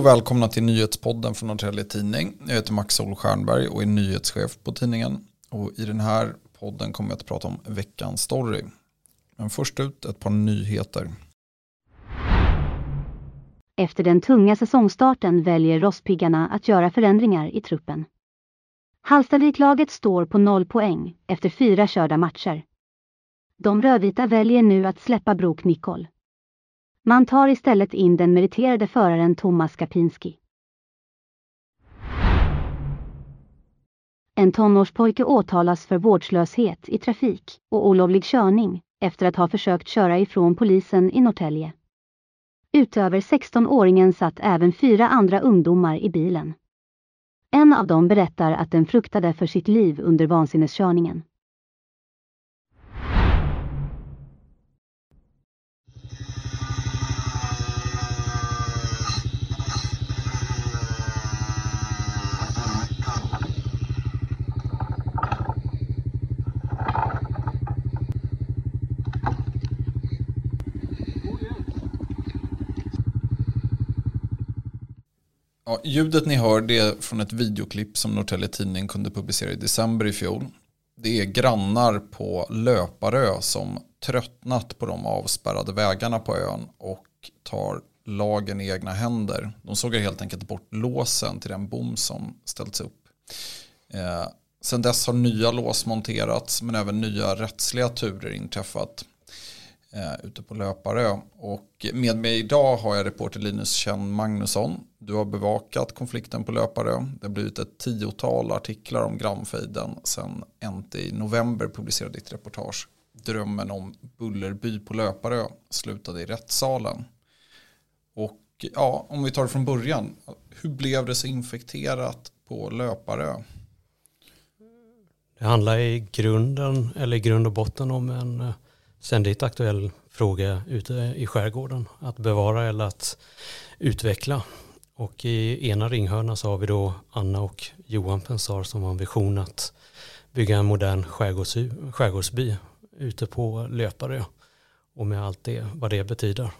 Och välkomna till nyhetspodden från Norrtelje Tidning. Jag heter Max Ol Stjernberg och är nyhetschef på tidningen. Och I den här podden kommer jag att prata om veckans story. Men först ut ett par nyheter. Efter den tunga säsongstarten väljer Rosspiggarna att göra förändringar i truppen. Hallstaviklaget står på noll poäng efter fyra körda matcher. De rödvita väljer nu att släppa Brok Nicol. Man tar istället in den meriterade föraren Thomas Kapinski. En tonårspojke åtalas för vårdslöshet i trafik och olovlig körning efter att ha försökt köra ifrån polisen i Norrtälje. Utöver 16-åringen satt även fyra andra ungdomar i bilen. En av dem berättar att den fruktade för sitt liv under vansinneskörningen. Ja, ljudet ni hör det är från ett videoklipp som Norrtelje Tidning kunde publicera i december i fjol. Det är grannar på Löparö som tröttnat på de avspärrade vägarna på ön och tar lagen i egna händer. De sågar helt enkelt bort låsen till den bom som ställts upp. Eh, sen dess har nya lås monterats men även nya rättsliga turer inträffat eh, ute på Löparö. Och med mig idag har jag reporter Linus Kjell Magnusson. Du har bevakat konflikten på Löparö. Det har blivit ett tiotal artiklar om grannfejden sen NT i november publicerade ditt reportage. Drömmen om Bullerby på Löparö slutade i rättssalen. Och ja, om vi tar det från början. Hur blev det så infekterat på Löparö? Det handlar i grunden, eller i grund och botten om en eh, ständigt aktuell fråga ute i skärgården. Att bevara eller att utveckla. Och i ena ringhörnan så har vi då Anna och Johan Pensar som har en vision att bygga en modern skärgårdsby ute på Löparö. Och med allt det, vad det betyder.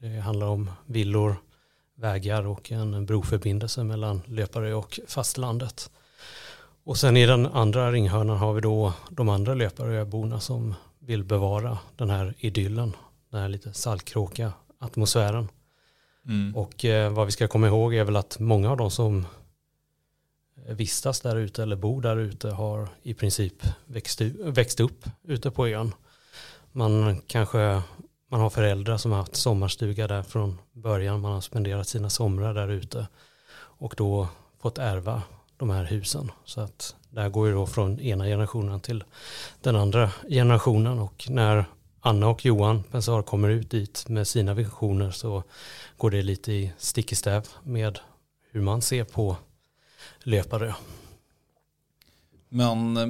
Det handlar om villor, vägar och en broförbindelse mellan Löparö och fastlandet. Och sen i den andra ringhörnan har vi då de andra Löparöborna som vill bevara den här idyllen, den här lite saltkråka atmosfären. Mm. Och eh, vad vi ska komma ihåg är väl att många av de som vistas där ute eller bor där ute har i princip växt, växt upp ute på ön. Man kanske man har föräldrar som har haft sommarstuga där från början. Man har spenderat sina somrar där ute och då fått ärva de här husen. Så att det här går ju då från ena generationen till den andra generationen och när Anna och Johan Pensar kommer ut dit med sina visioner så går det lite i stick i stäv med hur man ser på Löparö. Men eh,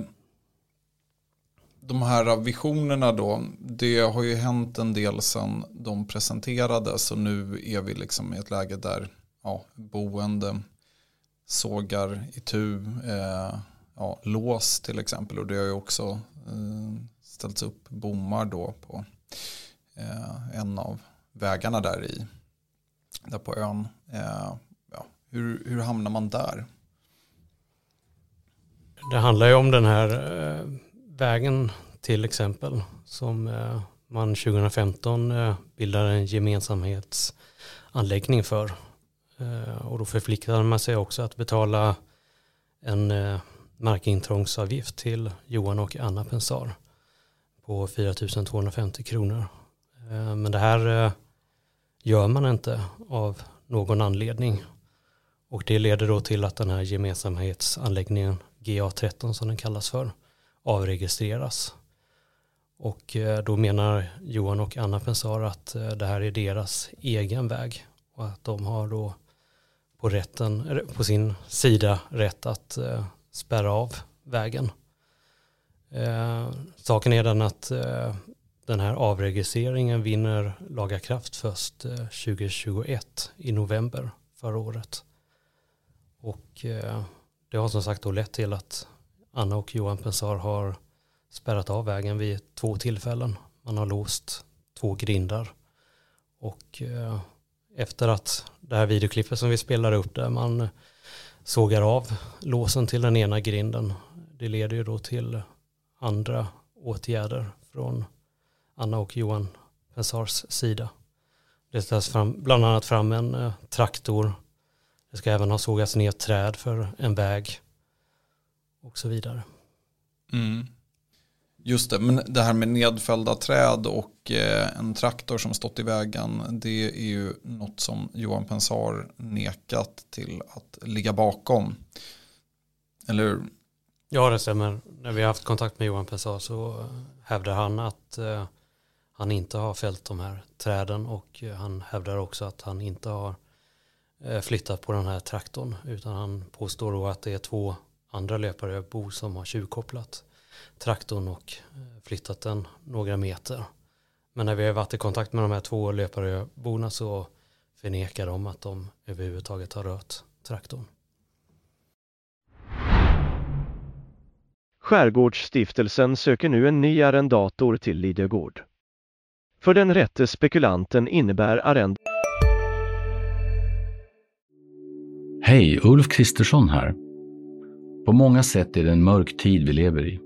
de här visionerna då, det har ju hänt en del sedan de presenterades och nu är vi liksom i ett läge där ja, boende sågar i tu, eh, ja, lås till exempel och det har ju också eh, ställts upp bommar då på eh, en av vägarna där i där på ön. Eh, ja, hur, hur hamnar man där? Det handlar ju om den här eh, vägen till exempel som eh, man 2015 eh, bildade en gemensamhetsanläggning för. Eh, och då förpliktade man sig också att betala en eh, markintrångsavgift till Johan och Anna Pensar på 4 250 kronor. Eh, men det här gör man inte av någon anledning. Och det leder då till att den här gemensamhetsanläggningen GA13 som den kallas för avregistreras. Och då menar Johan och Anna Pensar att det här är deras egen väg och att de har då på, rätten, på sin sida rätt att eh, spärra av vägen. Eh, saken är den att eh, den här avregistreringen vinner laga kraft först eh, 2021 i november förra året. Och eh, det har som sagt då lett till att Anna och Johan Pensar har spärrat av vägen vid två tillfällen. Man har låst två grindar och eh, efter att det här videoklippet som vi spelar upp där man sågar av låsen till den ena grinden. Det leder ju då till andra åtgärder från Anna och Johan Pensars sida. Det ställs fram, bland annat fram en eh, traktor. Det ska även ha sågats ner träd för en väg och så vidare. Mm. Just det, men det här med nedfällda träd och eh, en traktor som stått i vägen, det är ju något som Johan Pensar nekat till att ligga bakom. Eller hur? Ja, det stämmer. När vi har haft kontakt med Johan Pensar så hävdar han att eh, han inte har fällt de här träden och eh, han hävdar också att han inte har flyttat på den här traktorn utan han påstår då att det är två andra löpare, Bo, som har tjuvkopplat traktorn och eh, flyttat den några meter. Men när vi har varit i kontakt med de här två löparöborna så förnekar de att de överhuvudtaget har rört traktorn. Skärgårdsstiftelsen söker nu en ny arrendator till Lidögård. För den rätte spekulanten innebär arrend... Hej, Ulf Kristersson här. På många sätt är det en mörk tid vi lever i.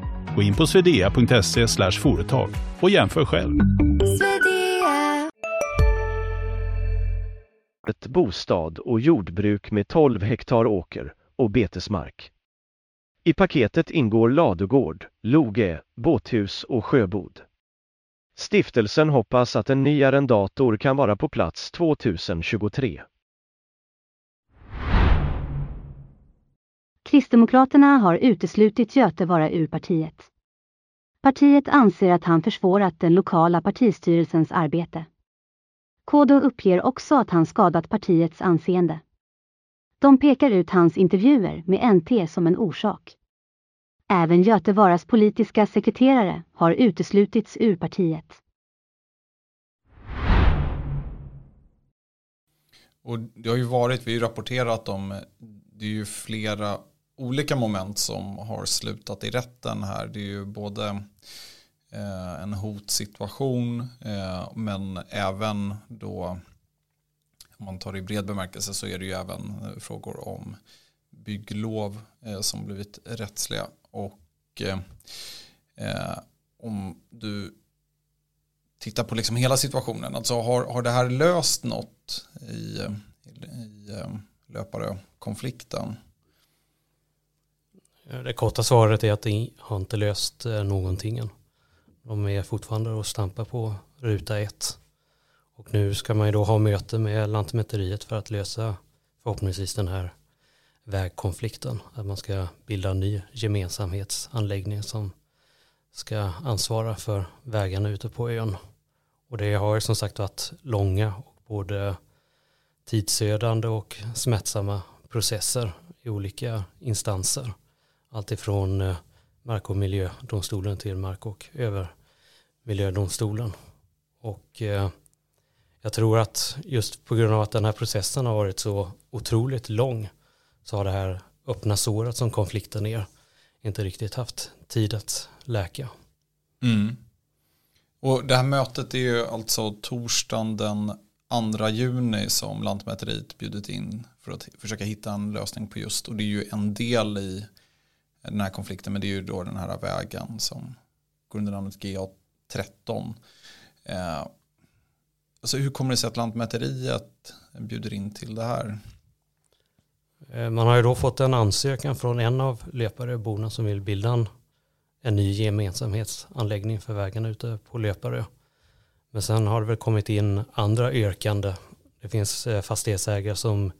Gå in på swedea.se företag och jämför själv. Ett bostad och jordbruk med 12 hektar åker och betesmark. I paketet ingår ladugård, loge, båthus och sjöbod. Stiftelsen hoppas att en ny arrendator kan vara på plats 2023. Kristdemokraterna har uteslutit Göte vara ur partiet. Partiet anser att han försvårat den lokala partistyrelsens arbete. KD uppger också att han skadat partiets anseende. De pekar ut hans intervjuer med NT som en orsak. Även Göte Varas politiska sekreterare har uteslutits ur partiet. Och det har ju varit, vi har ju rapporterat om, eh, det är ju flera olika moment som har slutat i rätten här. Det är ju både eh, en hotsituation eh, men även då om man tar det i bred bemärkelse så är det ju även eh, frågor om bygglov eh, som blivit rättsliga. Och eh, eh, om du tittar på liksom hela situationen, alltså har, har det här löst något i, i, i eh, löpare-konflikten? Det korta svaret är att det har inte löst eh, någonting än. De är fortfarande och stampar på ruta ett. Och nu ska man ju då ha möte med Lantmäteriet för att lösa förhoppningsvis den här vägkonflikten. Att man ska bilda en ny gemensamhetsanläggning som ska ansvara för vägarna ute på ön. Och det har som sagt varit långa och både tidsödande och smärtsamma processer i olika instanser alltifrån eh, mark och miljödomstolen till mark och övermiljödomstolen. Och eh, jag tror att just på grund av att den här processen har varit så otroligt lång så har det här öppna såret som konflikten är inte riktigt haft tid att läka. Mm. Och det här mötet är ju alltså torsdagen den 2 juni som Lantmäteriet bjudit in för att försöka hitta en lösning på just och det är ju en del i den här konflikten. Men det är ju då den här vägen som går under namnet GA13. Eh, alltså hur kommer det sig att Lantmäteriet bjuder in till det här? Eh, man har ju då fått en ansökan från en av löpareborna som vill bilda en, en ny gemensamhetsanläggning för vägarna ute på löpare. Men sen har det väl kommit in andra yrkande. Det finns eh, fastighetsägare som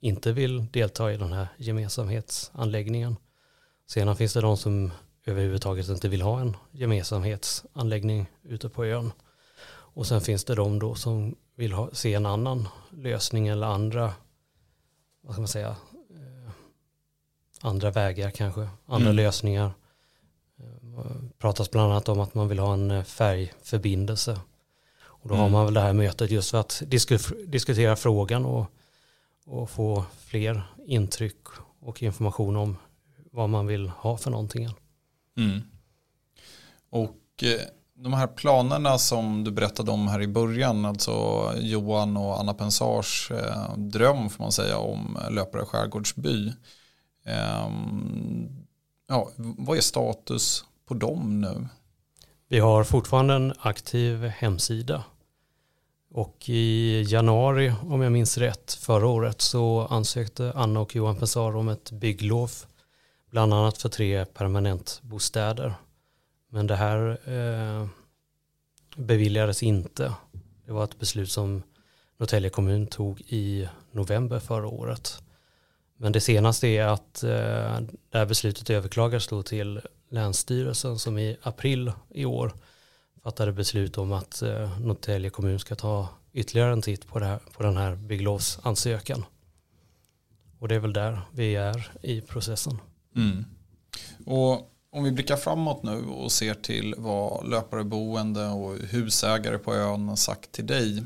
inte vill delta i den här gemensamhetsanläggningen. Sedan finns det de som överhuvudtaget inte vill ha en gemensamhetsanläggning ute på ön. Och sen finns det de då som vill ha, se en annan lösning eller andra, vad ska man säga, eh, andra vägar kanske, andra Mm. lösningar. Eh, pratas bland annat om att man vill ha en eh, färgförbindelse. Och då har Mm. man väl det här mötet just för att disku- diskutera frågan och, och få fler intryck och information om vad man vill ha för någonting. Mm. Och eh, de här planerna som du berättade om här i början, alltså Johan och Anna Pensars eh, dröm får man säga om Löpare skärgårdsby. Ehm, ja, vad är status på dem nu? Vi har fortfarande en aktiv hemsida. Och i januari, om jag minns rätt, förra året så ansökte Anna och Johan Pensar om ett bygglov. Bland annat för tre permanentbostäder. Men det här eh, beviljades inte. Det var ett beslut som Norrtälje kommun tog i november förra året. Men det senaste är att eh, det här beslutet överklagades då till Länsstyrelsen som i april i år fattade beslut om att eh, Norrtälje kommun ska ta ytterligare en titt på, det här, på den här bygglovsansökan. Och det är väl där vi är i processen. Mm. Och om vi blickar framåt nu och ser till vad löpareboende och husägare på ön har sagt till dig.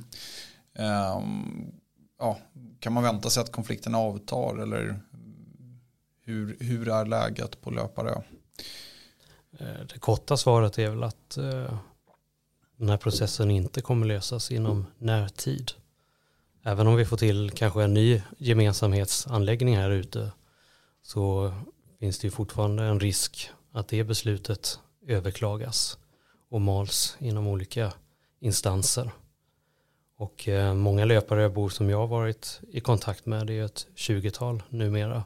Eh, ja, kan man vänta sig att konflikten avtar eller hur, hur är läget på Löparö? Eh, det korta svaret är väl att eh, den här processen inte kommer lösas inom närtid. Även om vi får till kanske en ny gemensamhetsanläggning här ute så finns det ju fortfarande en risk att det beslutet överklagas och mals inom olika instanser. Och eh, många löparöbor som jag har varit i kontakt med, det är ett 20-tal numera,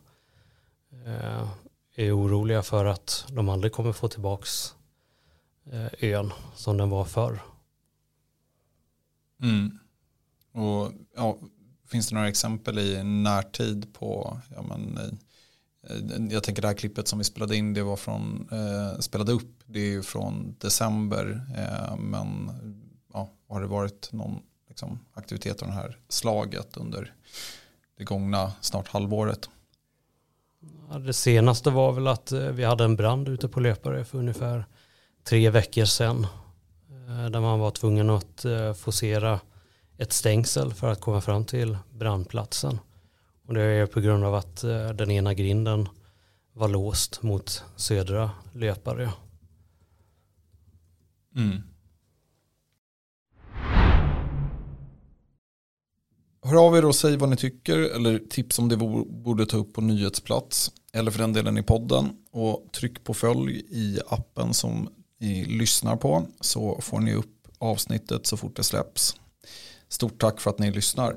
eh, är oroliga för att de aldrig kommer få tillbaks eh, ön som den var förr. Mm. Och, ja, finns det några exempel i närtid på, ja, men, Eh, jag tänker det här klippet som vi spelade in, det var från, eh, spelade upp, det är ju från december, eh, men ja, har det varit någon liksom, aktivitet av det här slaget under det gångna snart halvåret? Ja, Det senaste var väl att eh, vi hade en brand ute på löpare för ungefär tre veckor sedan. Eh, där man var tvungen att forcera ett stängsel för att komma fram till brandplatsen. Och det är på grund av att eh, den ena grinden var låst mot södra löpare. Mm. Hör av er och säg vad ni tycker eller tips om det borde ta upp på nyhetsplats eller för den delen i podden och tryck på följ i appen som ni lyssnar på så får ni upp avsnittet så fort det släpps. Stort tack för att ni lyssnar.